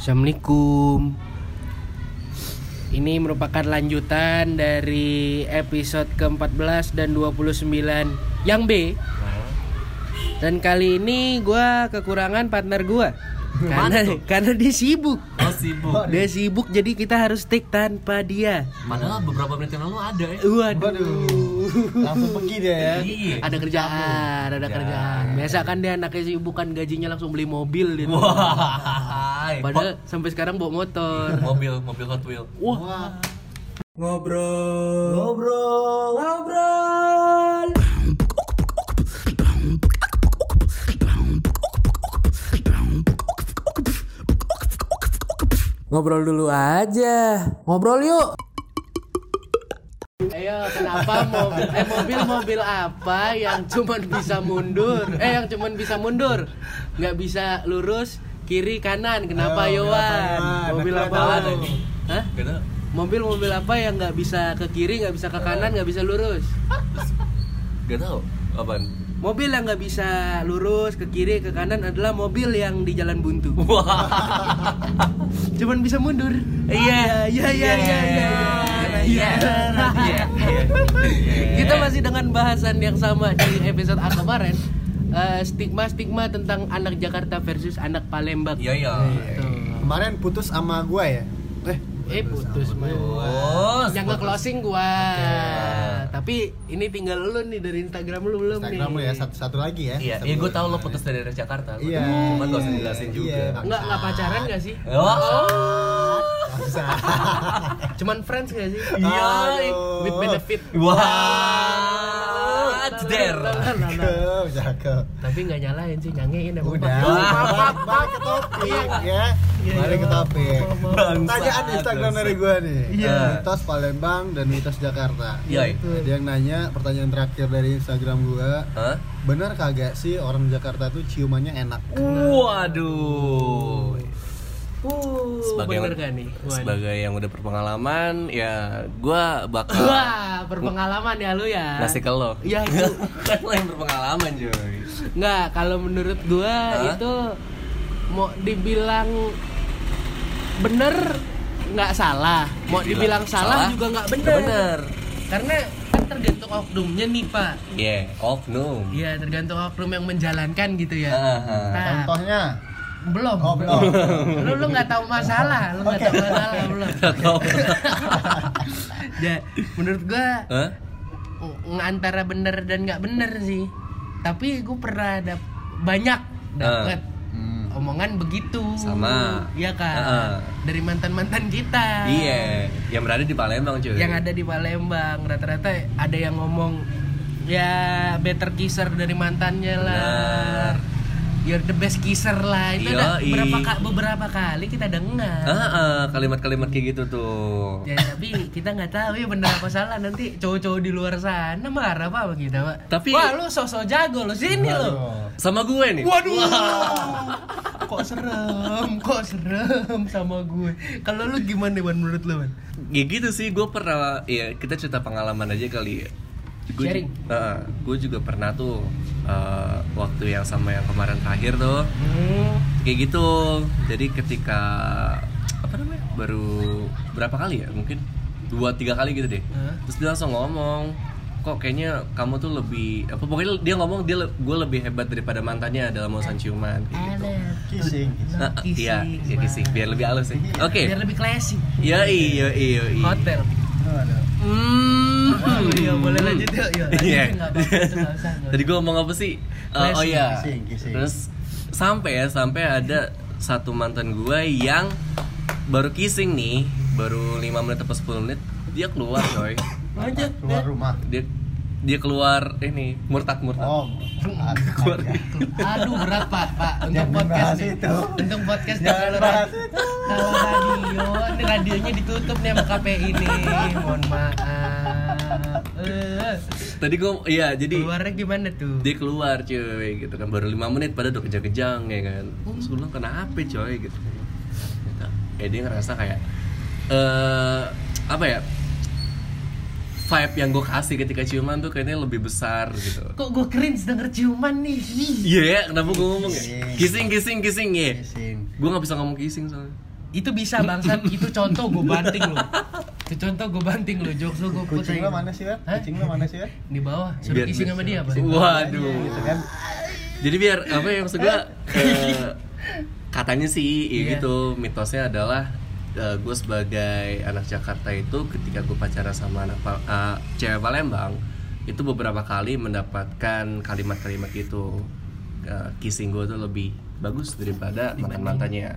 Assalamualaikum. Ini merupakan lanjutan dari episode ke-14 dan 29 yang B. Dan kali ini gua kekurangan partner gua. Karena karena dia sibuk. Oh sibuk. Dia sibuk jadi kita harus take tanpa dia. Padahal beberapa menit yang lalu ada ya. Waduh. Langsung pergi dia ya. Iya. Ada kerjaan, ada kerjaan. Biasa kan dia anaknya sibuk kan gajinya langsung beli mobil gitu. Wah. Padahal sampai sekarang bawa motor. mobil mobil Hot Wheel. Wah. Ngobrol. Ngobrol, ngobrol. Ngobrol dulu aja. Ngobrol yuk. Ayo, kenapa mobil eh mobil-mobil apa yang cuman bisa mundur? Eh yang cuman bisa mundur, nggak bisa lurus kiri kanan. Kenapa Ayo, mobil Yowan? apa? Mobil apa? tahu. Hah? Gak tau. Mobil-mobil apa yang nggak bisa ke kiri, nggak bisa ke kanan, nggak bisa lurus? Gak tau. Apaan? Mobil yang nggak bisa lurus ke kiri ke kanan adalah mobil yang di jalan buntu. Cuman bisa mundur. Iya, iya, iya, iya, iya. Iya. Iya. Kita masih dengan bahasan yang sama di episode A kemarin. Eh, stigma-stigma tentang anak Jakarta versus anak Palembang. Iya iya. Tuh. Kemarin putus sama gua ya. Eh, Eh putus mah. Oh. Yang nge-closing gua. Tapi ini tinggal lu nih dari Instagram lu belum nih. Instagram lu ya satu satu lagi ya. Iya, iya gue lagi. tau lo putus dari daerah Jakarta. Gua Iya. tahu. Cuman gak usah dijelasin Iya, juga. Bang. Enggak enggak pacaran gak sih? Oh. Cuman friends gak sih? Iya. With benefit. Wah. Der. Cakep, cakep. Tapi nggak nyalain sih, nyangein ya. Udah, Pak. balik ke topik ya. Balik ke topik. Bangsat. Tanyaan Instagram dari gua nih. Iya. Mitos Palembang dan mitos Jakarta. Iya. Ada yang nanya pertanyaan terakhir dari Instagram gua. Hah? Benar kagak sih orang Jakarta tuh ciumannya enak? Waduh. Uh, Sebagai bener yang, gak nih? Sebagai yang udah berpengalaman, ya gua bakal Wah, berpengalaman ya lu ya. ngasih ke lo. Iya itu. kan lo yang berpengalaman, Joy. Nggak, kalau menurut gua Hah? itu mau dibilang bener nggak salah, mau dibilang salah, salah, juga nggak bener. bener. Karena kan tergantung oknumnya nih pak. Yeah, oknum. Iya tergantung oknum yang menjalankan gitu ya. Aha. Nah, Contohnya? Belum. Oh, belum. lu lu nggak tahu masalah, lu nggak tahu masalah belum. ya, menurut gua ng- antara bener dan nggak bener sih. Tapi gue pernah ada banyak dapet Hmm. omongan begitu. Sama. Iya kan. Heeh. Dari mantan mantan kita. Iya, yang berada di Palembang, cuy. Yang ada di Palembang rata-rata ada yang ngomong ya better kisser dari mantannya lah. Benar. You're the best kisser lah. Itu ada Yoi. beberapa ka- beberapa kali kita dengar. Ah, ah, kalimat-kalimat kayak gitu tuh. Ya tapi kita nggak tahu ya benar apa salah nanti cowok-cowok di luar sana marah apa kita pak. Tapi- wah lu sosok jago lo sini. Waduh. Sama gue nih. Waduh. kok serem, kok serem sama gue. Kalau lu gimana Wan menurut lu Wan? Ya gitu sih, gue pernah ya kita cerita pengalaman aja kali ya. Gue Sharing. gue juga pernah tuh eh, waktu yang sama yang kemarin terakhir tuh Hmm. kayak gitu. Jadi ketika apa namanya baru berapa kali ya mungkin dua tiga kali gitu deh. Hah? Terus dia langsung ngomong kok kayaknya kamu tuh lebih apa pokoknya dia ngomong dia gue lebih hebat daripada mantannya dalam urusan ciuman kayak gitu. Kissing. Nah, Kissing, iya, iya Bang. kissing biar lebih halus sih. Oke. Biar lebih klasik. Iya iya iya iya. Hotel. Hmm. Iya boleh lanjut yuk. Iya. usah, nggak Tadi gue ngomong apa sih? Eh, oh iya. Terus sampai ya sampai ada satu mantan gue yang baru kissing nih, baru 5 menit atau 10 menit dia keluar coy. Lanjut. Keluar rumah. Dia dia keluar ini murtad murtad. Oh. Keluar. Aduh berat pak, pak untuk Jangan podcast nih. itu. Untuk podcast Jangan kalau bahas radio, itu. kalau radio, ini radionya ditutup nih sama KPI ini. Mohon maaf. Tadi gue iya jadi keluarnya gimana tuh? dia keluar cuy gitu kan baru lima menit pada udah kejang-kejang ya kan terus gue bilang kenapa coy gitu Ternyata, ya dia ngerasa kayak eh apa ya vibe yang gue kasih ketika ciuman tuh kayaknya lebih besar gitu Kok gue cringe denger ciuman nih? Ih. iya ya kenapa gue ngomong ya Kissing. kissing kissing ya Kissing. gue nggak bisa ngomong kissing soalnya itu bisa bangsat itu contoh gue banting lo itu contoh gue banting lo jokes lo gue kucing lo mana sih kan Hah? kucing lo mana sih kan di bawah suruh Biar- kissing sama dia apa Waduh. gitu kan Jadi biar apa yang maksud gua eh, katanya sih ya Iya. gitu mitosnya adalah gue sebagai anak Jakarta itu ketika gue pacaran sama anak eh, cewek Palembang itu beberapa kali mendapatkan kalimat-kalimat itu Eh, kissing gue tuh lebih bagus daripada mantan mantannya.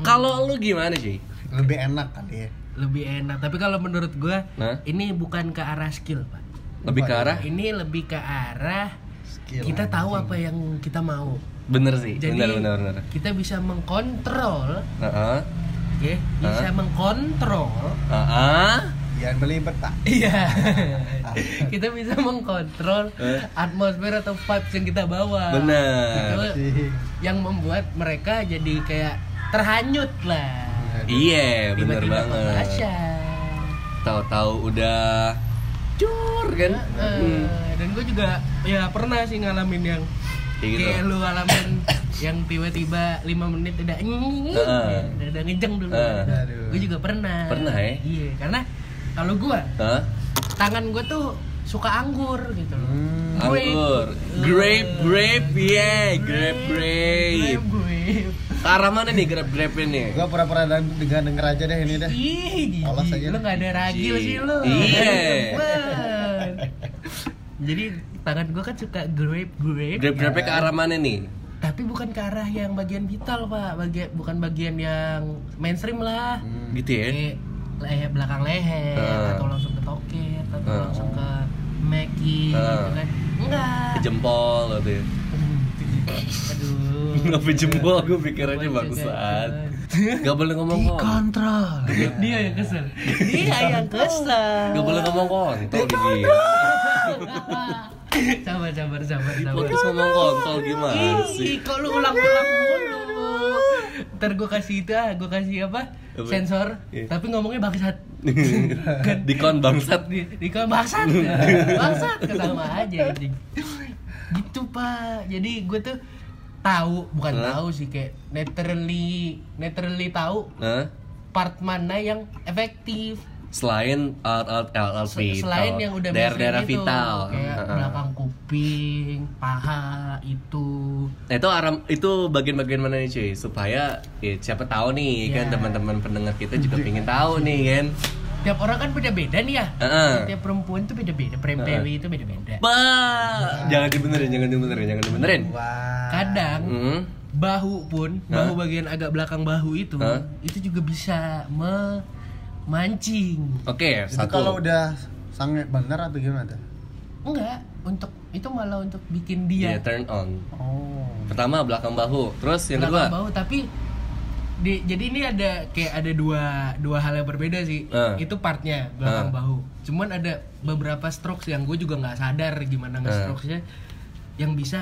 Kalau lu gimana sih? lebih enak kali ya lebih enak. Tapi kalau menurut gue Hah? ini bukan ke arah skill pak. Lebih ke arah? Ini lebih ke arah Skill kita tahu apa yang kita mau. Bener sih, jadi bener bener bener. kita bisa mengkontrol Heeh. ya bisa mengkontrol. Heeh. jangan belibet pak. Iya. Kita bisa mengkontrol atmosfer atau vibes yang kita bawa. Bener. Itu yang membuat mereka jadi kayak terhanyut lah Iya, bener banget. Tahu-tahu udah cur kan? Eh, dan gue juga ya pernah sih ngalamin yang Kayak gitu. kayak lu alamin yang tiba-tiba 5 menit udah nying, Heeh. udah, udah ngejeng dulu. Aduh. gue juga pernah Pernah, ya? iya karena kalau gue Hah? tangan gue tuh suka anggur gitu loh Hmm. Grape. Anggur. Grape, grape, yeah, grape, grape. Grape, grape. Ke arah mana nih grape grape ini? gua pura-pura dengan denger aja deh ini dah Ih, Polos gigi. aja lu gak ada ragil sih lu Iya. Jadi tangan gue kan suka grape grape Grape grape ke arah mana nih? tapi bukan ke arah yang bagian vital pak bagian bukan bagian yang mainstream lah Gitu ya? kayak leher belakang leher Ah. atau langsung ke toket atau Ah. langsung ke meki Ah. gitu kan enggak Ke jempol gitu ya? Aduh. Ngapain jempol? Gue pikirannya juga. Gak boleh ngomong kontrol. Dia yang kesel. Dia yang kesel. Gak boleh ngomong kontol gini. sabar sabar sabar Di sabar. podcast ngomong kontol gimana sih? Ih, kok lu ulang-ulang mulu. Ntar gue kasih itu ah gue kasih apa? Sensor. Iya. tapi ngomongnya bangsat. Dikon bangsat. di di kau bangsat. Bangsat ketama aja anjing gitu pak jadi gue tuh tahu bukan Hah? tahu sih kayak naturally naturally tahu Hah? part mana yang efektif Selain alat-alat vital, selain yang udah daerah-daerah vital. kayak Heeh. belakang kuping paha itu Nah itu aram itu bagian-bagian mana nih cuy supaya ya, siapa tahu nih kan Ya. teman-teman pendengar kita juga pengen tahu nih kan. Tiap orang kan beda-beda nih ya Heeh. tiap perempuan tuh beda-beda perempewi itu beda-beda Ba, jangan dibenerin, jangan dibenerin, jangan dibenerin. wah kadang Hmm. bahu pun bahu bagian agak belakang bahu itu Hah? itu juga bisa memancing Oke, itu satu. kalau udah sange bener atau gimana tuh enggak untuk itu malah untuk bikin Dia dia turn on. oh Pertama belakang bahu, terus yang belakang kedua. bahu tapi di, jadi ini ada kayak ada dua dua hal yang berbeda sih. Ah. itu partnya belakang Ah. bahu. Cuman ada beberapa strokes yang gue juga nggak sadar gimana nge-strokesnya. Yang bisa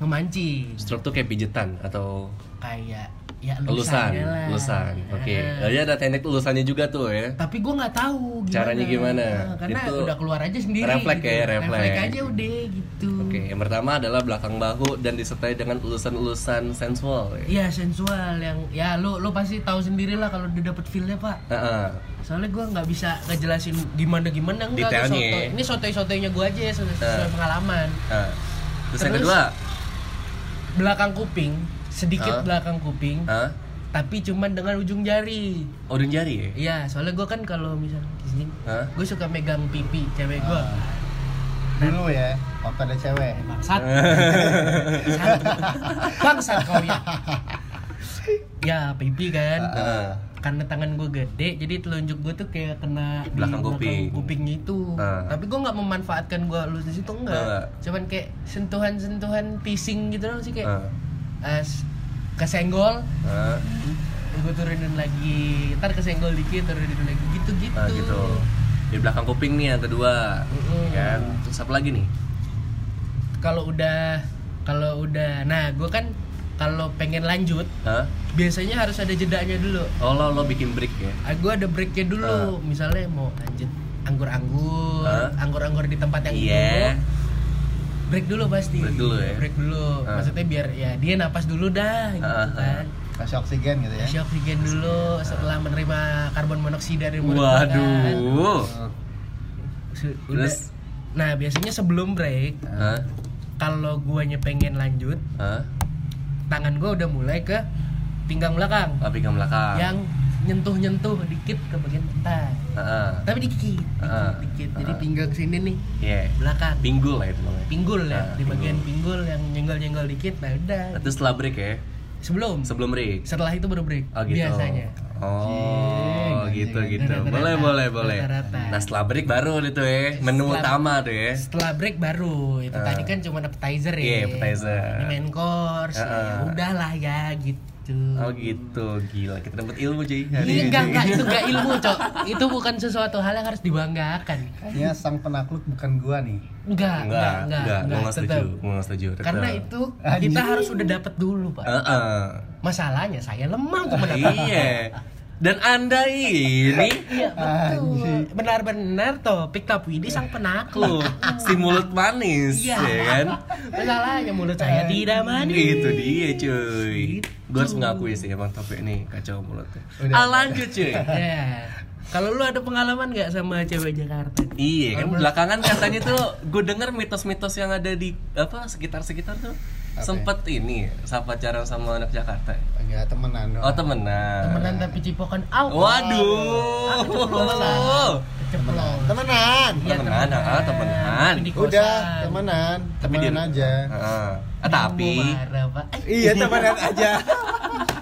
ngemancing Stroke tuh kayak pijetan atau kayak ya lulusan, lulusan. Oke. Ah. Jadi ada teknik lulusannya juga tuh ya. tapi gue nggak tahu gimana. Caranya gimana? Nah, karena Itu udah keluar aja sendiri refleks gitu. ya, refleks. aja udah gitu Oke, yang pertama adalah belakang bahu dan disertai dengan ulusan-ulusan sensual. Ya. Iya sensual yang ya lu lu pasti tahu sendiri lah kalau udah dapet feelnya pak Heeh. soalnya gue nggak bisa ngejelasin gimana gimana enggak Detailnya ya. soto. ini sotoy sotoynya gue aja ya sesuai, Ah. pengalaman Nah, terus, yang Terus? kedua, belakang kuping Sedikit belakang kuping Hah? tapi cuman dengan ujung jari Oh, ujung jari ya? iya soalnya gue kan kalau misalnya di sini Hah? gue suka megang pipi cewek gue dulu ya waktu ada cewek bangsat bangsat kau ya ya pipi kan Heeh. karena tangan gue gede jadi telunjuk gue tuh kayak kena di Belakang kuping. kupingnya itu Ah. tapi gue nggak memanfaatkan gue lulus di situ enggak Enggak. cuman kayak sentuhan-sentuhan teasing gitu loh sih kayak Ah. as kesenggol Ah. gue turunin lagi ntar kesenggol dikit turunin lagi gitu gitu Ah, gitu. Di belakang kuping nih yang kedua. Mm-mm. Kan? Terus apa lagi nih? kalau udah kalau udah nah gue kan kalau pengen lanjut Hah? biasanya harus ada jedanya dulu Oh, lo, lo bikin break ya? ah, gue ada breaknya dulu Ah. misalnya mau lanjut anggur-anggur Ah. anggur-anggur di tempat yang Iya. duduk break dulu pasti Break dulu ya? break dulu Ah. maksudnya biar ya dia napas dulu dah gitu ah. kan kasih oksigen gitu ya Kasih oksigen dulu setelah menerima karbon monoksida dari mulut kan. Waduh. Se- udah. Terus? Nah biasanya sebelum break Hah? kalau guanya pengen lanjut Hah? tangan gua udah mulai ke pinggang belakang Oh, pinggang belakang. yang nyentuh-nyentuh dikit ke bagian pantai Heeh. tapi dikit dikit, Ah. dikit. jadi Ah. pinggang sini nih Iya. belakang Pinggul lah itu namanya. pinggul ya Ah, di bagian pinggul. pinggul yang nyenggol-nyenggol dikit nah udah Itu setelah break ya? sebelum Sebelum break. setelah itu baru break Oh gitu. biasanya Oh Anjing, gitu anjing. gitu. Rata-rata. Boleh boleh boleh. Rata-rata. Nah setelah break baru itu ya menu Setelah- utama tuh ya. setelah break baru itu Ah. tadi kan cuma appetizer ya Iya, appetizer. ini main course Ah, ya ah. udahlah ya gitu Oh gitu gila kita dapat ilmu cuy. hari Iya ini. enggak enggak itu enggak ilmu cok itu bukan sesuatu hal yang harus dibanggakan kayaknya sang penakluk bukan gua nih enggak Enggak enggak gue nggak setuju. tetap. Gue nggak setuju. karena itu kita harus udah dapat dulu pak Heeh. masalahnya saya lemah untuk mendapatkan Iya. Dan anda ini Iya betul. Benar-benar topik tapi ini sang penakluk. si mulut manis Iya ya kan? Masalahnya mulut saya tidak manis. Itu dia cuy. Gitu. Gue harus mengakui sih emang topik ini kacau mulutnya. Udah. Ah lanjut cuy. Ya. Kalau lu ada pengalaman nggak sama cewek Jakarta? Iya kan belakangan katanya tuh gue denger mitos-mitos yang ada di apa sekitar-sekitar tuh Apa sempet ini sama pacaran sama anak Jakarta. enggak temenan Oh doang. temenan. Temenan tapi cipokan au. Waduh. Keceplosan. Keceplosan. temenan Iya, Temenan, ah, temenan. Tapi udah temenan Tapi temenan dia- aja Heeh. Ah, tapi Mau marah, Pak. iya temenan aja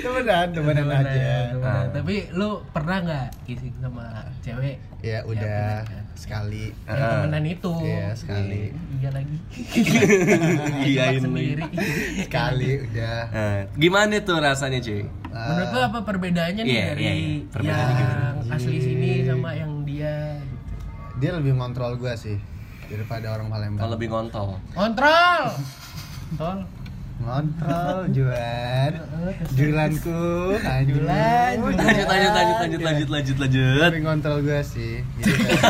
temenan temenan aja temenan. Ah. Tapi lu pernah nggak kissing sama cewek? ya udah pernah kan? sekali Yang Ah. temenan itu. Iya, sekali. Iya lagi. Jebak lagi. sendiri. sekali udah Eh, gimana tuh rasanya cuy? Menurut lu apa perbedaannya nih Iya, dari iya, iya. Perbedaannya yang gimana? asli sini sama yang dia gitu? dia lebih ngontrol gua sih daripada orang Palembang Kalau lebih ngontol. Kontrol. Tol. Ngontrol Juan Julanku Lanjut lanjut lanjut lanjut lanjut lanjut lanjut. lebih ngontrol gua sih gitu kan.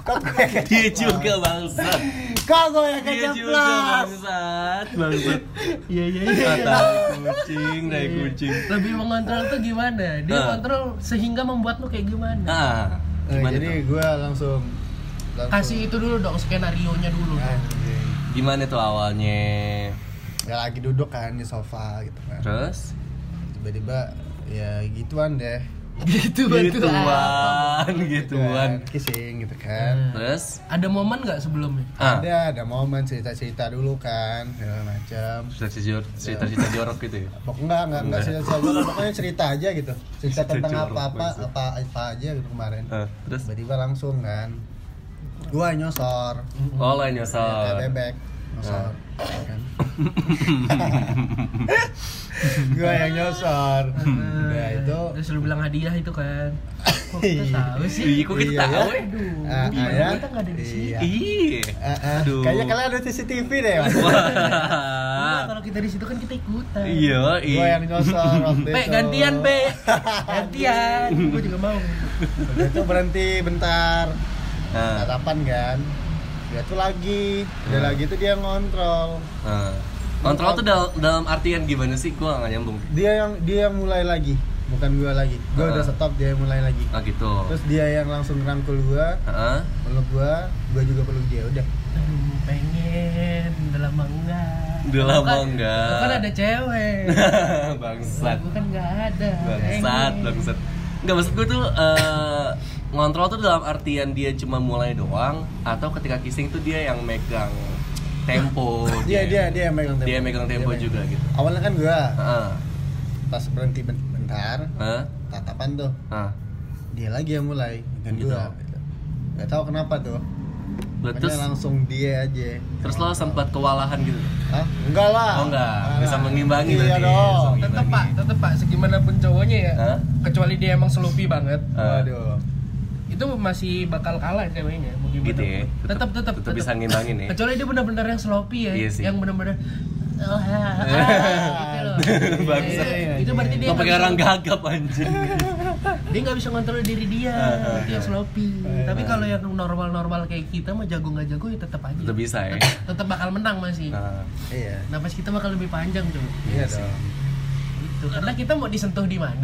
kok gue Dia juga bangsat. kok gue yang Dia juga keceplos bangsat. Bangsat. Iya iya iya. Kata kucing, dari kucing. Lebih mengontrol tuh gimana? Dia Ah. kontrol sehingga membuat lu kayak gimana? Ah, Eh, gimana jadi gue langsung, langsung Kasih itu dulu dong skenario nya dulu. Anjing. Gimana tuh awalnya? ya lagi duduk kan di sofa gitu kan Terus? tiba-tiba ya gituan deh Gitu Gituan, Gitu gituan. kan, kissing gitu kan Hmm. Terus? Ada momen nggak sebelumnya? Ah, ada ada momen cerita-cerita dulu kan segala macam cerita cerita cerita jorok gitu ya? pokoknya enggak enggak enggak cerita cerita pokoknya cerita aja gitu cerita Cerita tentang jorok, apa apa apa apa aja gitu kemarin Ah, terus? tiba-tiba langsung kan gua nyosor Oh lah ya, kayak nyosor. nyosor kan gua yang nyosor nah itu Terus lu bilang hadiah itu kan. Kok Iya. kita tahu sih? Ih, kok kita Iya, tahu ya? Aduh, Ah, gimana ah, ya? kita nggak ada di sini? Iya. Iya. Eh, eh, Aduh. kayaknya kalian ada CCTV deh mas Nah, kalau kita di situ kan kita ikutan. Iya, gua iya. yang nyosor waktu Pe, gantian, Pe. Gantian. Gue juga mau. Udah itu berhenti bentar Ah, tatapan kan dia tuh lagi dia Hmm. lagi tuh dia ngontrol ah. Kontrol tuh dalam, dalam artian gimana sih? Gua nggak nyambung. dia yang dia yang mulai lagi bukan gua lagi gua Ah. udah stop dia yang mulai lagi Ah gitu. terus dia yang langsung rangkul gua Heeh. peluk gua gua juga peluk dia udah Aduh, pengen udah lama enggak. Udah lama kan- enggak. gua kan ada cewek. bangsat. Gue kan nggak ada. Bangsat, Pengen. bangsat. Enggak maksud gue tuh eh, ngontrol tuh dalam artian dia cuma mulai doang atau ketika kissing tuh dia yang megang tempo. dia dia dia yang megang tempo Dia megang tempo megang. juga gitu. awalnya kan gua Heeh. pas berhenti ben- bentar Heeh. tatapan tuh Heeh. dia lagi yang mulai dengan Gitu. gua gitu. Gak tahu kenapa tuh Terus langsung dia aja terus lo sempat kewalahan gitu. Hah? Enggak lah Oh, enggak. Enggak Bisa mengimbangi Iya berarti. dong Tetep pak, tetep pak, segimanapun cowoknya ya Hah? Kecuali dia emang selupi banget Ah. Waduh Itu masih bakal kalah ceweknya mau gimana Gitu ya. pun. Tetep, tetep, tetep bisa ngimbangin ya. Kecuali dia benar-benar yang sloppy ya Iya sih. Yang benar-benar oh, ah, ah, gitu loh. Bangsat. Itu- berarti dia pakai orang gagap anjing. dia nggak bisa kontrol diri dia itu yang sloppy tapi kalau yang normal-normal kayak kita mah jago nggak jago ya tetap aja Tetap bisa ya. tetap bakal menang masih Nah, Iya. napas kita bakal lebih panjang tuh Iya dong. gitu karena kita mau disentuh di mana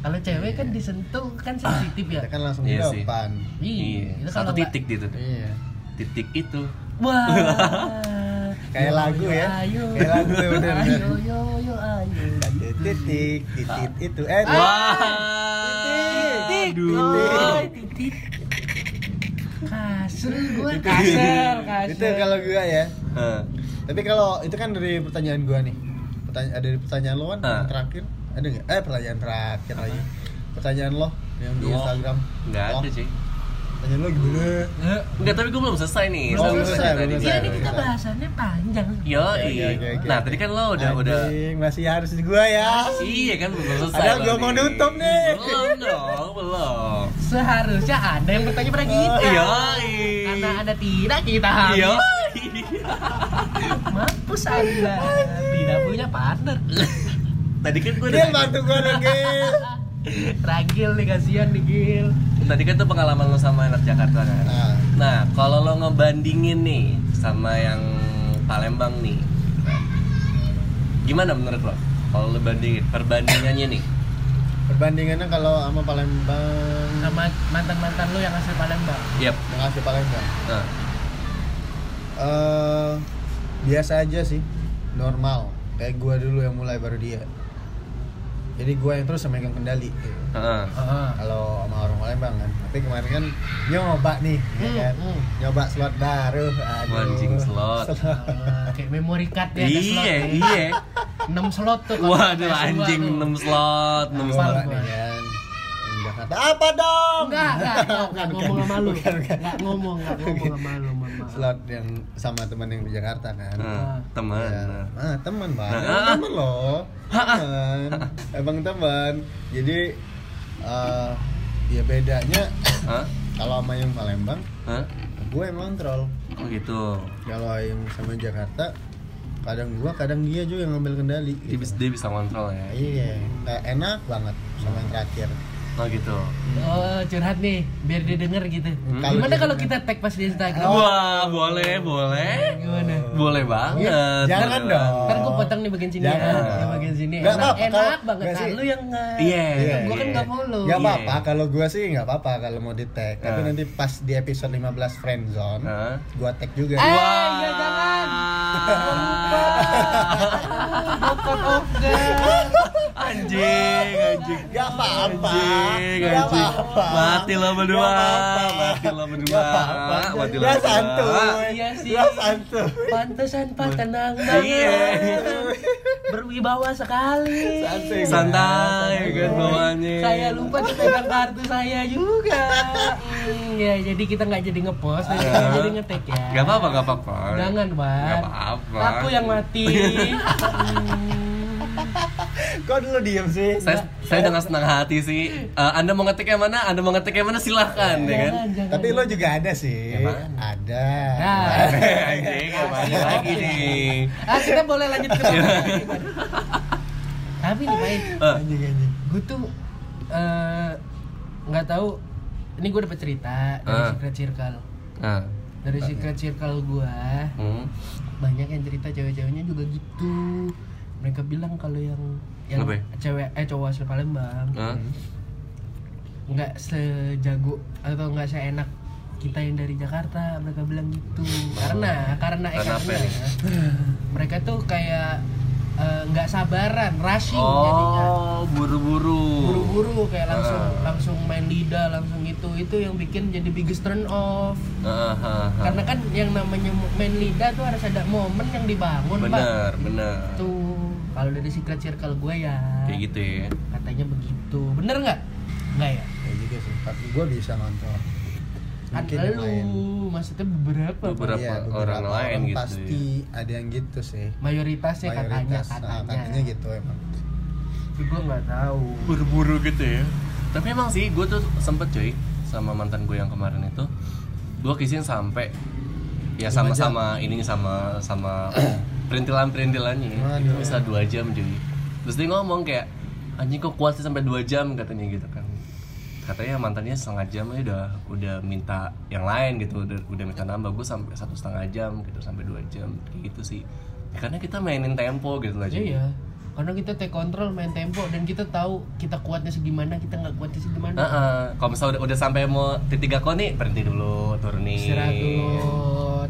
kalau cewek kan disentuh kan sensitif ya Kita kan langsung di Iya depan. iya. itu Satu kalau nggak- titik gitu. Iya. Titik itu. wah Kayak lagu ya. ayo Kayak lagu ya, bener, ayo yo yo ayo Titik, titik itu. Eh, Wah. titik Aduh. oh, titik kasar gue kasar kasar Itu kalau gua ya. Tapi kalau itu kan dari pertanyaan gua nih. Pertanyaan ada dari pertanyaan lo kan Ah. yang terakhir. Ada nggak? Eh pertanyaan terakhir lagi. Pertanyaan lo yang di Wah, Instagram. Nggak ada cuy. Pertanyaan lo gimana? Eh, Enggak, tapi gue belum selesai nih. Belum selesai, tadi. belum Iya selesai. ini kita bahasannya panjang Yo, oke. Nah, tadi kan lo udah udah masih harus gua ya. Iya kan belum selesai. Ada gua mau nutup nih. Belum dong, belum. Seharusnya ada yang bertanya pada kita Iya. Karena ada tidak kita habis Iya. Mampus anda Tidak punya partner Tadi kan gue Dia udah bantu gua nih, Gil. Ragil nih kasihan nih Gil Tadi kan tuh pengalaman lo sama anak Jakarta kan. Nah, Nah, kalau lo ngebandingin nih sama yang Palembang nih, gimana menurut lo? Kalau lo bandingin, perbandingannya nih, perbandingannya kalau sama Palembang Sama mantan-mantan lu yang asli Palembang yep. yang asli Palembang. Nah, eh biasa aja sih, normal. Kayak gua dulu yang mulai baru dia. Jadi gua yang terus yang megang kendali. gitu. heeh. Ah. Kalau sama orang Palembang kan. Tapi kemarin kan nyoba nih, ya Hmm, kan. hmm. Nyoba slot baru. Aduh. Anjing slot. Ah, Kayak memory card ya ada slot Iya, ya. iya. 6 slot tuh Waduh PS2 anjing tuh. 6 slot, 6 Nyoba slot. Nih kan. Jakarta apa dong? Enggak, enggak, enggak, ngomong sama lu Bukan, bukan. Enggak ngomong, enggak ngomong sama lu, maaf. Slot yang sama teman yang di Jakarta kan. Nah, teman. Ya. nah. Ah, teman bang, Nah, Emang ah. teman loh, teman, emang teman. Jadi eh ya bedanya kalau sama yang Palembang, gue emang troll. Oh gitu. Kalau yang sama Jakarta, kadang gua, kadang dia juga yang ngambil kendali. Dia bisa, dia bisa kontrol ya. Iya, kayak enak banget sama yang terakhir. Oh gitu. Oh, curhat nih, biar dia denger gitu. Kalau Gimana kalau kita tag pas di Instagram? Wah, boleh, boleh. Gimana? Boleh banget. Iya, jangan boleh dong. Ntar gue potong nih bagian sini Jangan ya, dong. yang bagian sini. Nggak enak, apa-apa, enak kalau- banget. sih. lu yang nggak. Iya, Iya, Gue kan iya. nggak follow. Gak Iya. apa-apa, kalau gua sih nggak apa-apa kalau mau di tag. Tapi Ah. nanti pas di episode 15 friendzone, Hah? gua tag juga. Eh, Wah. ya jangan. Bukan oke. Anjing, anjing. Gak apa-apa. Anjing, Gak anjing. Mati lo berdua. Mati lo berdua. Mati lo berdua. santuy. Iya sih. Gak santuy. Pantesan Pak tenang Iya. Berwibawa sekali. Santai Santai. kan bawaannya. Saya lupa pegang kartu saya juga. Hmm, ya jadi kita nggak jadi ngepost, Ya. jadi ngetek ya. Gak apa-apa, gak apa-apa. Jangan, Pak. Gak apa-apa. Aku yang mati. Hmm. Kok dulu diem sih? Saya, saya dengan senang hati sih. Eh, anda mau ngetik yang mana? Anda mau ngetik yang mana? Silahkan, ya kan? Jangan, jangan. Tapi lo juga ada sih. Mana? Ada. Nah. Anjing, ke mana lagi nih? Ah, kita boleh lanjut ke topik. Tapi nih, Pak, Eh, Anjing anjing. gue tuh eh, nggak tahu. Ini gue dapet cerita dari Ah. secret circle. ah, Dari secret circle gue hmm. banyak yang cerita cewek-ceweknya juga gitu. Mereka bilang kalau yang yang Apa ya? cewek eh cowok asli Palembang Ah, nggak sejago atau nggak seenak kita yang dari Jakarta mereka bilang gitu karena karena eh, Karena karena ya, mereka tuh kayak eh, nggak sabaran rushing jadinya Oh, buru-buru. buru-buru kayak langsung Ah. langsung main lidah langsung itu itu yang bikin jadi biggest turn off Ah, ah, ah. karena kan yang namanya main lidah tuh harus ada momen yang dibangun pak bener, bener. tuh kalau dari secret circle gue ya Kayak gitu ya. katanya begitu bener nggak nggak ya Ya juga sih. Tapi gue bisa ngontrol. kan Mungkin yang lu lain. maksudnya beberapa. Beberapa Iya, orang lain gitu pasti ada yang gitu sih. mayoritasnya katanya Mayoritas, ah, katanya katanya gitu emang. tapi gue nggak tahu Buru-buru gitu ya. Tapi emang sih, gue tuh sempet cuy sama mantan gue yang kemarin itu, gue kissing sampai ya sama-sama ininya sama sama perintilan-perintilannya itu Waduh. bisa dua jam cuy. Terus dia ngomong kayak anjing kok kuat sih sampai dua jam? katanya gitu kan. katanya mantannya setengah jam aja udah udah minta yang lain gitu udah udah minta nambah. Gue sampai satu setengah jam gitu sampai dua jam. Kayak gitu sih. Ya, karena kita mainin tempo gitu lah iya. Karena kita take control main tempo dan kita tahu kita kuatnya segimana kita nggak kuatnya segimana. Heeh. kalau misalnya udah, udah sampai mau titik gak nih berhenti dulu turunin istirahat dulu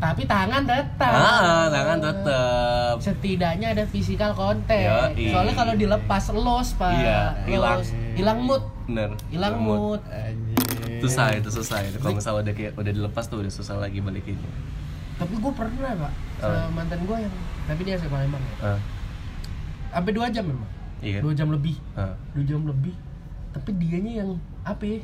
tapi tangan tetap. Ah tangan tetep setidaknya ada physical contact. Yoi. soalnya kalau dilepas los pak. Iya, hilang. Hilang mood. Bener. Hilang mood. Anjir. susah itu susah itu. Kalau misalnya udah kayak udah dilepas tuh udah susah lagi balikinnya. Tapi gue pernah pak. Oh. sama mantan gue yang tapi dia asal Palembang ya. Ah. Sampai dua jam memang. Iya. Dua jam lebih. Ah. Dua jam lebih. Tapi dianya yang apa ya?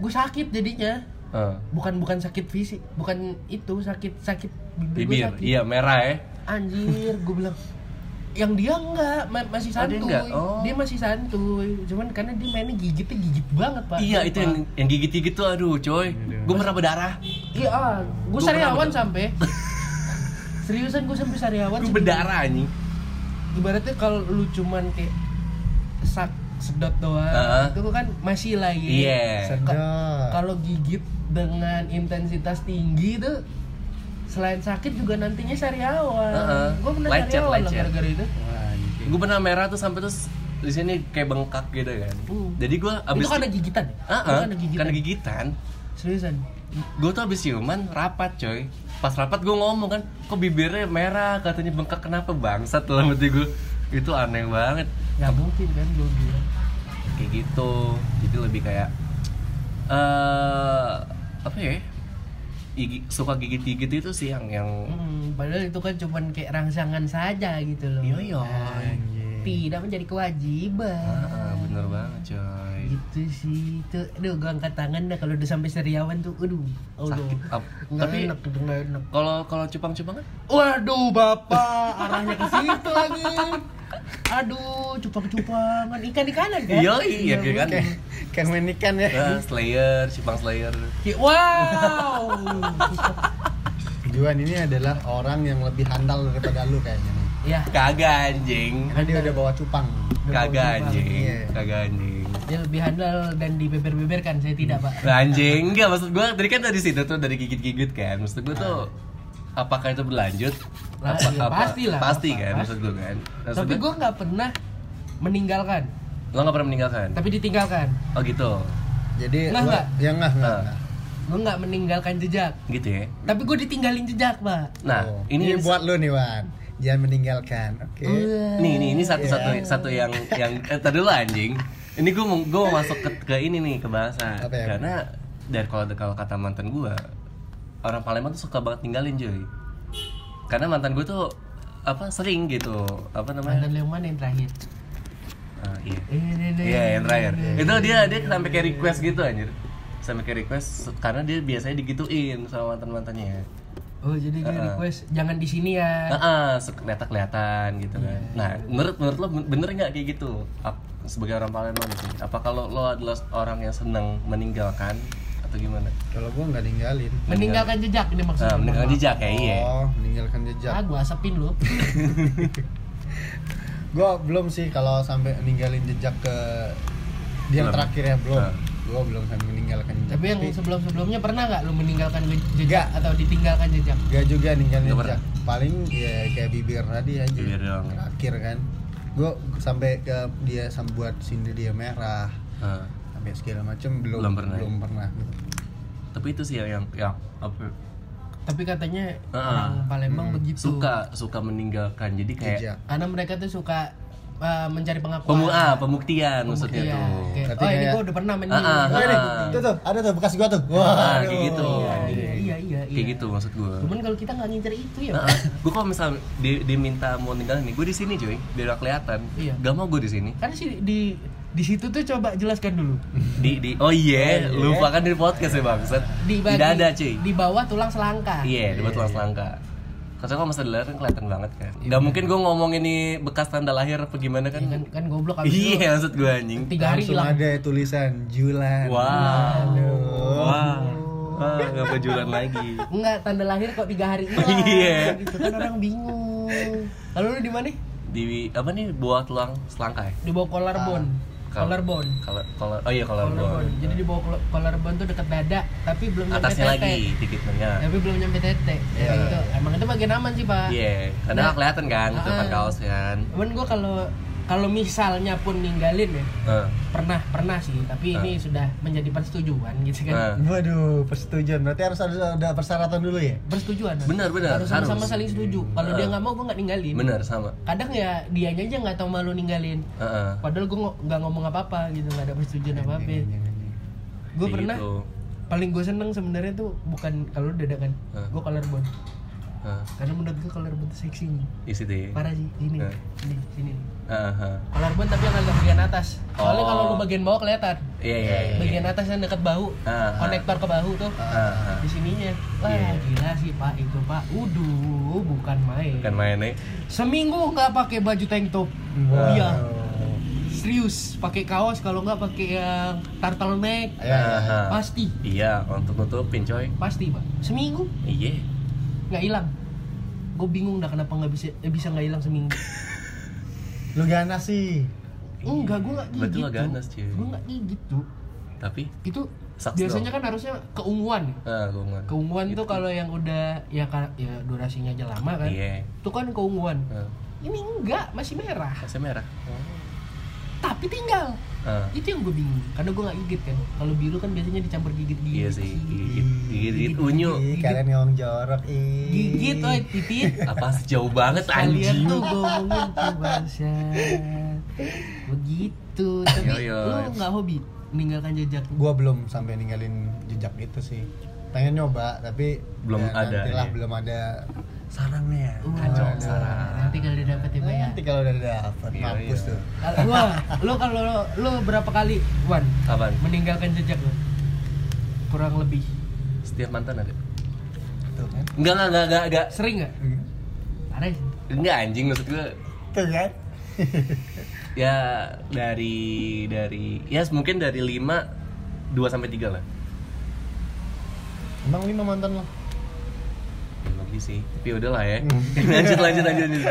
Gue sakit jadinya ah. bukan bukan sakit fisik bukan itu sakit sakit bibir, sakit. iya merah ya. Anjir gue bilang yang dia enggak ma- masih Oh, dia santuy. Enggak? Oh. dia masih santuy cuman karena dia mainnya gigitnya gigit banget pak. Iya itu yang yang gigit gigit tuh aduh coy. Gue pernah berdarah iya ah, gue Gua sariawan pernah sampai. Seriusan gue sampai sariawan gue berdarah anjing. Ibaratnya kalau lu cuman kayak sak sedot doang. Heeh. itu kan masih lagi. Iya. Sedap. kalau gigit dengan intensitas tinggi tuh selain sakit juga nantinya sariawan Heeh. gue pernah Lecet, sariawan lecet. gara-gara itu. Wah, anjing. gue pernah merah tuh sampai terus di sini kayak bengkak gitu kan. Hmm. jadi gue abis itu kan ada gigitan ya? Itu ah, kan ada gigitan? Karena gigitan. Seriusan? Gue tuh abis ciuman rapat coy. Pas rapat gue ngomong kan kok bibirnya merah? Katanya bengkak kenapa bangsat? Dalam hati gue itu aneh banget nggak mungkin kan gue bilang. Kayak gitu. Jadi lebih kayak eh apa ya? Gigi, suka gigit-gigit itu sih yang yang Hmm, padahal itu kan cuman kayak rangsangan saja gitu loh. Iya, iya. Nah, tidak menjadi kewajiban. Ah, bener banget coy. Gitu sih itu aduh gue angkat tangan dah kalau udah sampai seriawan tuh. Aduh aduh. Sakit. Ap- nggak tapi enak enak. kalau kalau cupang-cupang kan waduh bapak. Arahnya ke situ lagi. Aduh cupang-cupangan. Ikan-ikanan kan? Iya, iya, kan? Kayak kayak main ikan ya. Ah, Slayer cupang Slayer. Wow. Juan ini adalah orang yang lebih handal daripada lu kayaknya nih. ya kagak anjing Karena dia udah bawa cupang. kagak anjing Iya. kagak anjing dia lebih handal dan dibeber-beberkan saya tidak pak anjing enggak maksud gue tadi kan dari situ tuh dari gigit-gigit kan maksud gue tuh apakah itu berlanjut apa, iya, apa- pasti lah, pasti apa- kan pasti. maksud gue kan Maksud tapi gua- gue nggak pernah meninggalkan lo nggak pernah meninggalkan tapi ditinggalkan oh gitu Jadi Enggak, lu- enggak. Ya enggak, enggak. Ah. enggak. gue nggak meninggalkan jejak gitu ya tapi gue ditinggalin jejak pak nah Oh, ini, ini buat lu nih, Wan. Jangan meninggalkan. Oke. Wah. nih ini ini satu satu Iya. satu yang yang eh, tadi dulu anjing ini gue mau gue mau masuk ke, ke ini nih ke bahasa Apa ya? karena dari kalau kalau kata mantan gue orang Palembang tuh suka banget tinggalin cuy karena mantan gue tuh apa sering gitu apa namanya mantan yang mana yang terakhir Ah, iya Eh, Iya yang terakhir Itu dia dia sampai kayak request gitu anjir Sampai kayak request Karena dia biasanya digituin sama mantan-mantannya oh jadi dia ah. request jangan di sini ya Heeh, kelihatan kelihatan gitu kan. Iya, Nah, menurut menurut lo bener nggak kayak gitu? Ap- sebagai orang Palembang sih. Apa kalau lo adalah orang yang senang meninggalkan atau gimana? Kalau gua nggak ninggalin. meninggalkan jejak ini maksudnya Nah, meninggalkan Mohon jejak kayak iya. Oh, meninggalkan jejak. ah gue asapin lu Gua belum sih kalau sampai ninggalin jejak ke dia yang Belum. terakhir ya belum. Ah. Gua belum sampai meninggalkan jejak. tapi yang sebelum sebelumnya pernah nggak lu meninggalkan je- jejak Nggak. atau ditinggalkan jejak Gak juga ninggalin jejak. Paling ya kayak bibir tadi aja. Bibir doang. Terakhir kan. Gua sampai ke dia sam buat sini dia merah. Ah, Sampai segala macam belum Belum pernah. belum pernah gitu. tapi itu sih yang yang, yang apa ya, tapi katanya Ah. orang Palembang Hmm. begitu suka suka meninggalkan. Jadi kayak Jejak. karena mereka tuh suka uh, mencari pengakuan pemu ah, pembuktian maksudnya Pembuktian. tuh. Kayak, Berarti oh ini kayak- gue udah pernah main Ah, ah, ini. Ini, Ah. tuh tuh, ada tuh bekas gua tuh. Wah, Ah, kayak gitu. iya, anjing. iya, iya, iya, Kayak iya. gitu maksud gue. Cuman kalau kita nggak ngincer itu ya, Nah, Pak. gue kalau misal di, diminta mau ninggalin nih, gue di sini cuy, biar kelihatan. Iya. Gak mau gue di sini. Kan sih di di situ tuh coba jelaskan dulu. Di di oh iya, iya. lupa kan di podcast ya bangsat. Di Tidak ada cuy. Di bawah tulang selangka. Iya, di bawah tulang selangka. Karena kalau masa dilihat kan kelihatan banget kan. Gak mungkin gue ngomong ini bekas tanda lahir apa gimana kan? Iya kan, kan goblok abis itu Iya, maksud gue anjing. tiga hari Langsung hilang. ada tulisan Julan. Wow. Aduh. Wah. Wah, gak pejulan lagi. Enggak, tanda lahir kok tiga hari hilang. Iya. Gitu kan orang bingung. Lalu lu di mana? Di apa nih buat tulang selangka ya? Di bawah kolarbon. Kal- collarbone Collar, collar, oh iya collarbone. collarbone jadi di bawah col- collarbone tuh dekat dada tapi belum nyampe Atasnya tete lagi dikit ya. tapi belum nyampe tete ya, Iya. itu emang itu bagian aman sih pak Iya, karena Nah. kelihatan kan, Ah. depan kaos kan. cuman gue kalau kalau misalnya pun ninggalin ya Eh, pernah pernah sih tapi ini sudah menjadi persetujuan gitu kan eh. Waduh, persetujuan. Berarti harus ada, ada persyaratan dulu ya? persetujuan. Benar, benar, harus sama-sama harus. saling setuju kalau Ah. dia nggak mau gue nggak ninggalin Bener sama. kadang ya dianya aja nggak tahu malu ninggalin Heeh. padahal gue nggak ngomong apa apa gitu nggak ada persetujuan apa apa gue pernah gitu. paling gue seneng sebenarnya tuh bukan kalau dada kan Ah. gue collarbone Heeh. karena menurut gue collarbone tuh seksi situ ya. parah sih ini ini sini Heeh, heeh. collarbone tapi yang agak bagian atas soalnya Oh. kalau lu bagian bawah kelihatan Iya, iya, iya. bagian atas yang dekat bahu Ah, ah. konektor ke bahu tuh Ah, ah. di sininya wah Iya. gila sih pak itu pak uduh bukan main Bukan main nih. seminggu nggak pakai baju tank top Wow. iya serius pakai kaos kalau nggak pakai yang Iya, iya, iya. Ah, ah. pasti Iya, untuk nutupin coy. pasti pak seminggu Iya. nggak hilang gue bingung dah kenapa nggak bisa eh, bisa nggak hilang seminggu Lu ganas sih. enggak gue nggak Berarti gigit lo ganas, cuy. gue nggak gigit tuh Tapi itu Sucks biasanya kan harusnya keunguan ah, nggak. keunguan tuh kalau yang udah ya ya durasinya aja lama kan Iya. itu kan keunguan Ah, ini enggak masih merah Masih merah. tapi tinggal Ah. itu yang gue bingung karena gue nggak gigit kan kalau biru kan biasanya dicampur gigit gigit Iya sih, gigit, gigit, gigit unyu. Kalian ngomong jorok ih. gigit oi titit Apa sih jauh banget kalian anjing. tuh ngomongin tuh bahasa begitu tapi Yo, yo. lu nggak hobi meninggalkan jejak Gua belum sampai ninggalin jejak itu sih. Pengen nyoba tapi Belum ya, ada, nantilah ya. belum ada sarannya. Kacau, Ada. saran. nanti kalau udah dapet ya Pak, ya Nanti kalau udah dapet Iya, mampus iya. tuh. Wah lu kalau lu berapa kali Wan Kapan? meninggalkan jejak lu kurang lebih Setiap mantan ada. Tuh kan. Enggak, enggak, enggak, enggak, enggak. sering nggak ada sih Enggak anjing maksud gue. Tuh kan. Ya dari dari ya mungkin dari 5 2 sampai 3 lah. Emang lima mantan lo? Lebih sih. Tapi udahlah ya. lanjut lanjut lanjut. lanjut.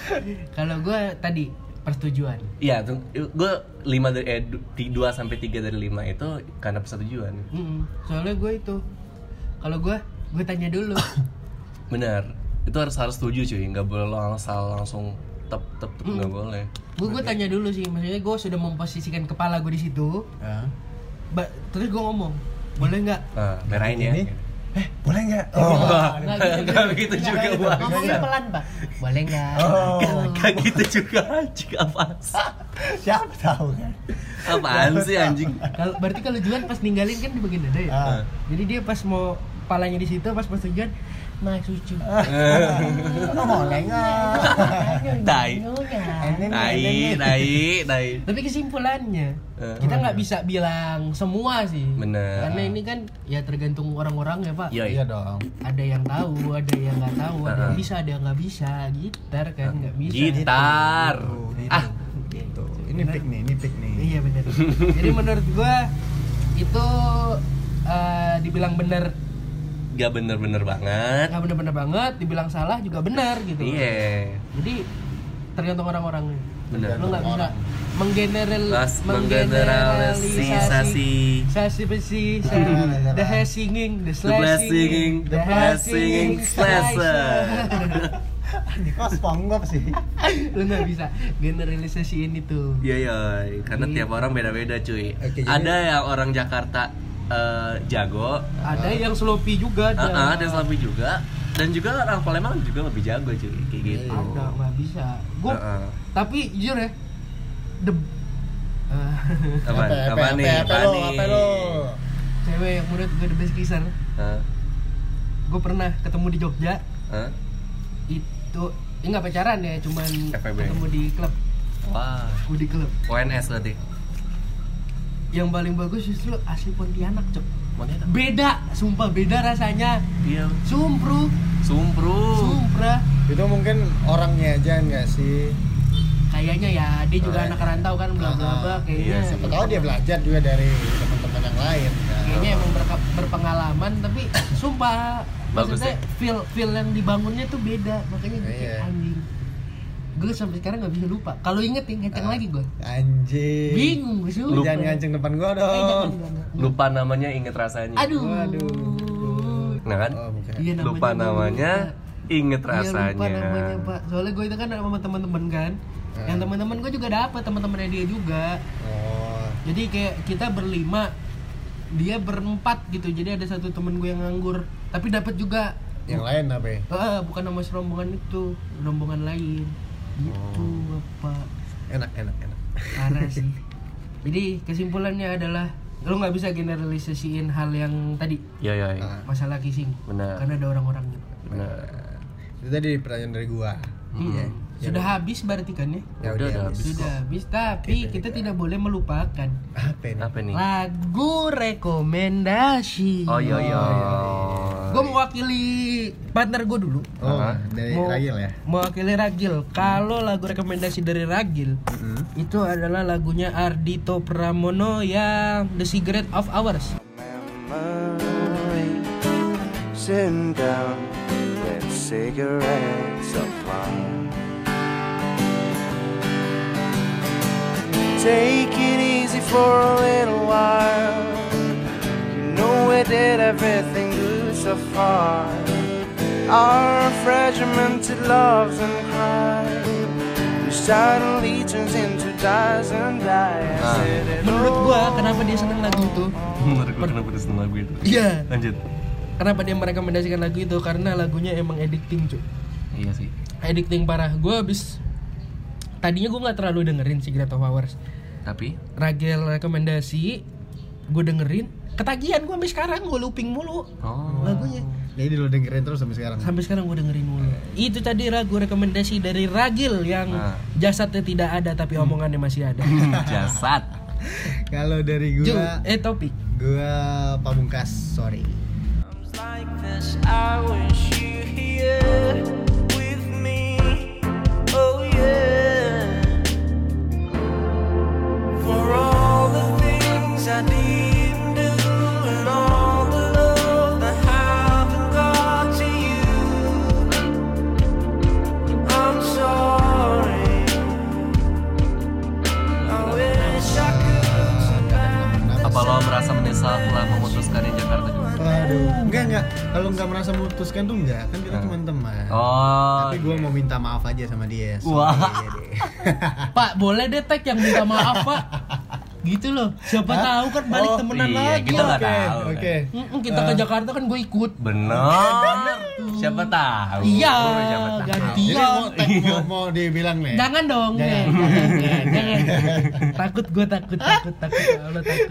kalau gue tadi persetujuan Iya, tuh gue 5 dari eh 2 sampai 3 dari 5 itu karena persetujuan. Mm-mm. soalnya gue itu kalau gue gue tanya dulu Benar. Itu harus harus setuju cuy, nggak boleh lo asal langsung tep tep tep nggak boleh. gue gue tanya dulu sih maksudnya gue sudah memposisikan kepala gue di situ Ya. ba- terus gue ngomong boleh nggak Nah, merahin ya. Ini? Eh, boleh nggak? Oh, Nggak nggak begitu Nggak juga, gitu. Bang. ngomongnya pelan pak boleh nggak Oh. Kayak gitu juga anjing sih? Siapa tahu kan? Apaan sih anjing? kalau berarti kalau Juan pas ninggalin kan di bagian dada ya Ah. jadi dia pas mau palanya di situ pas persetujuan nah Oh, boleh nggak? Tai. Ini nih, Tai, nih. tai, tai. tapi kesimpulannya Eh. kita nggak bisa bilang semua sih Bener. karena ini kan ya tergantung orang-orang ya pak Iya, Iya dong. ada yang tahu ada yang nggak tahu ada yang Ah. bisa ada yang nggak bisa gitar kan nggak bisa Gitar. Gitu. Ah, Tuh, ini pick nih, ini pick nih. iya bener jadi menurut gua itu eh, dibilang bener gak bener-bener banget. nggak bener-bener banget dibilang salah juga bener gitu Iya. jadi tergantung orang-orang Bener. lu nggak bisa menggeneral menggeneralisasi sasi besi the hair singing the The blast singing, slashing the blast singing, slasher. Ini kok SpongeBob sih? lu nggak bisa generalisasiin itu Iya iya, karena tiap orang beda-beda cuy. Ada yang orang Jakarta eh, jago, ada yang sloppy juga ada ah, ada yang lebih juga, dan juga orang Palembang juga lebih jago cuy, kayak gitu. ada nggak bisa gua Ah, ah. tapi jujur ya the Eh? Apa, nih? apa, nih? apa lo? cewek yang menurut gue the best kisser Hah? gue pernah ketemu di Jogja Hah? itu ya nggak pacaran ya cuman ketemu di klub Wah, gue di klub ONS berarti. Yang paling bagus justru asli Pontianak cok beda sumpah beda rasanya Iya. sumpru Sumpru. sumpra Itu mungkin orangnya aja enggak sih? kayaknya ya dia juga Oh, anak iya. rantau kan bla bla bla kayaknya iya, Siapa tahu dia belajar juga dari teman-teman yang lain. kan? kayaknya emang berka- berpengalaman tapi sumpah Bagus maksudnya ya? feel feel yang dibangunnya tuh beda makanya kayak Iya. anjing gue sampai sekarang nggak bisa lupa kalau inget nih ngeceng lagi gue Anjing. bingung gue sumpah Jangan nganceng depan gua Eh, jangan, dong. jangan. Lupa namanya inget rasanya. aduh Waduh. Nah kan? Oh. Iya, namanya lupa namanya, inget Iya, lupa rasanya. namanya pak soalnya gue itu kan sama teman-teman kan Hmm. yang teman-teman gue juga dapat teman-temannya dia juga Oh. jadi kayak kita berlima dia berempat gitu jadi ada satu temen gue yang nganggur tapi dapat juga Yang lain apa ya? Ah, bukan nama rombongan itu rombongan lain gitu Oh. apa Enak, enak, enak. parah sih jadi kesimpulannya adalah lo nggak bisa generalisasiin hal yang tadi Iya iya. iya. Ah. masalah kissing Benar. karena ada orang-orangnya Benar. Itu tadi pertanyaan dari gua. Iya. Hmm. sudah habis berarti kan ya Ya Udah, udah, habis. habis. sudah habis tapi kita tidak boleh melupakan Apa ini? Apa nih? lagu rekomendasi Oh iya iya. Gue mewakili partner gue dulu. Oh, dari Mau- Ragil ya? mewakili Ragil. Kalau lagu rekomendasi dari Ragil Mm-mm. itu adalah lagunya Ardito Pramono yang The Cigarette of Ours. Memory Sitting down with cigarettes of mine Take it easy for a little while. You know we did everything good so far. Our fragmented loves and cries. Which suddenly turns into dies and dies Ah. menurut gua kenapa dia seneng lagu itu? Menurut gue kenapa dia seneng lagu itu? iya. Lanjut. kenapa dia merekomendasikan lagu itu? Karena lagunya emang addicting cuy Iya sih. addicting parah. Gue habis tadinya gue nggak terlalu dengerin Cigarette of Ours Tapi? Ragil rekomendasi gue dengerin ketagihan gue sampai sekarang gue looping mulu oh. lagunya Jadi lo dengerin terus sampai sekarang. sampai sekarang gue dengerin mulu itu tadi lagu rekomendasi dari Ragil yang Nah. jasadnya tidak ada tapi omongannya masih ada Jasad. Kalau dari Ju, gua, eh topik gua pamungkas, sorry. Like this, I wish you here with me. Oh yeah. For all the things I didn't telah memutuskan di Jakarta juga? Waduh, enggak enggak. Kalau nggak merasa memutuskan tuh enggak, kan kita cuma teman. Oh. Tapi gua mau minta maaf aja sama dia. Wah. Deh. Pak boleh deh tag yang minta maaf pak gitu loh siapa tahu kan balik Oh, temenan iya, lagi kita nggak Oke, tahu. Oke. Mm-mm, kita ke Jakarta kan gue ikut Benar. Siapa tahu. iya Siapa tahu. Jadi gantian mau, tag- mau, mau dibilang nih. jangan dong Jangan. jangan jangan, jangan. takut gue takut takut takut ya Allah takut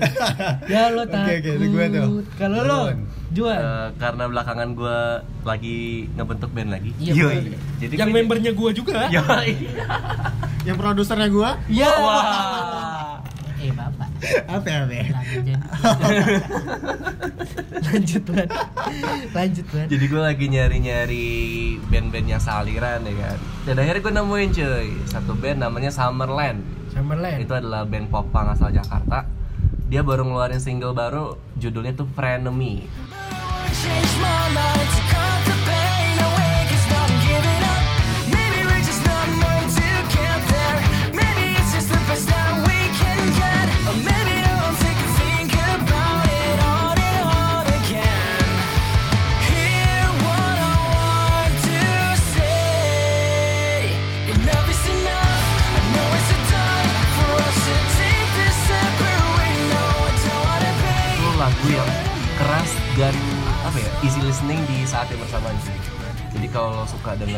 ya Allah Oke, takut oke, itu gue tuh. kalau lo Juan. Eh, karena belakangan gue lagi ngebentuk band lagi. Iya, Yoi. Jadi yang gua- membernya gue juga Yoi. Yang produsernya gua, Iya. Wah. Eh bapak. apa ya, Be? Lanjut. Lanjut Tuan. Lanjut Tuan. Jadi gue lagi nyari-nyari band-band yang sealiran ya kan. Dan akhirnya gue nemuin cuy satu band namanya Summerland. Summerland. Itu adalah band pop punk asal Jakarta. Dia baru ngeluarin single baru, judulnya tuh Frenemy. Change my mind to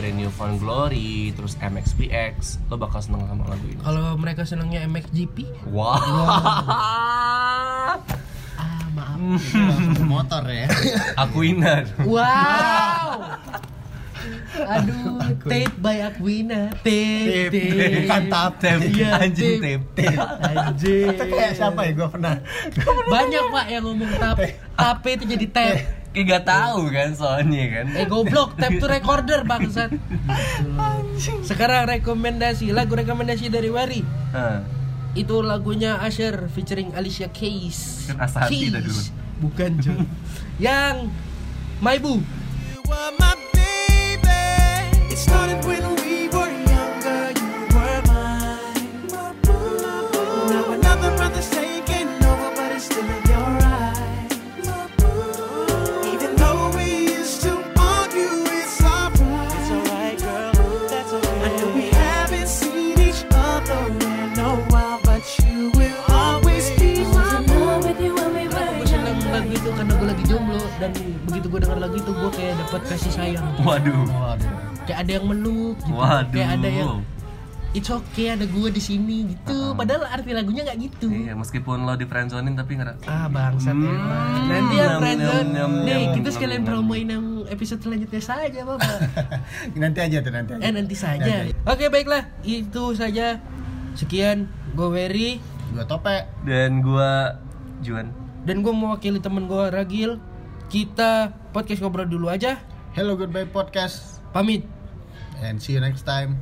dengerin Newfound Glory, terus MXPX, lo bakal seneng sama lagu ini. Kalau mereka senangnya MXGP, Wah. ah maaf. Motor ya. Akuinan. Wow. Aduh, tape by Aquina. Tape, Tape, bukan tap. Tape, Iya, anjing tape. tape. Anjing. Itu kayak siapa ya? Gua pernah. Banyak pak yang ngomong tape. Tape itu jadi tape. Kayak gak tahu kan soalnya kan. Eh goblok, tape tuh recorder bangsat. Sekarang rekomendasi, lagu rekomendasi dari Wari. Itu lagunya Asher featuring Alicia Keys. Kan dah dulu. Bukan, John. Yang My Boo. You were my baby. It started when dapat kasih sayang Waduh. Waduh. kayak ada yang meluk gitu Waduh. kayak ada yang it's okay ada gue di sini gitu padahal arti lagunya nggak gitu Iya, meskipun lo di friendzonin tapi nggak ah bangsat Hmm. emang nanti ya friendzone nyam, nyam, nih kita nyam, sekalian promoin yang episode selanjutnya saja bapak nanti aja tuh nanti aja. eh nanti saja Nanti. oke baiklah itu saja sekian gue Wery Gua tope. Dan gua Juan. dan gue mewakili temen gue Ragil kita podcast ngobrol dulu aja. Hello goodbye podcast. Pamit. And see you next time.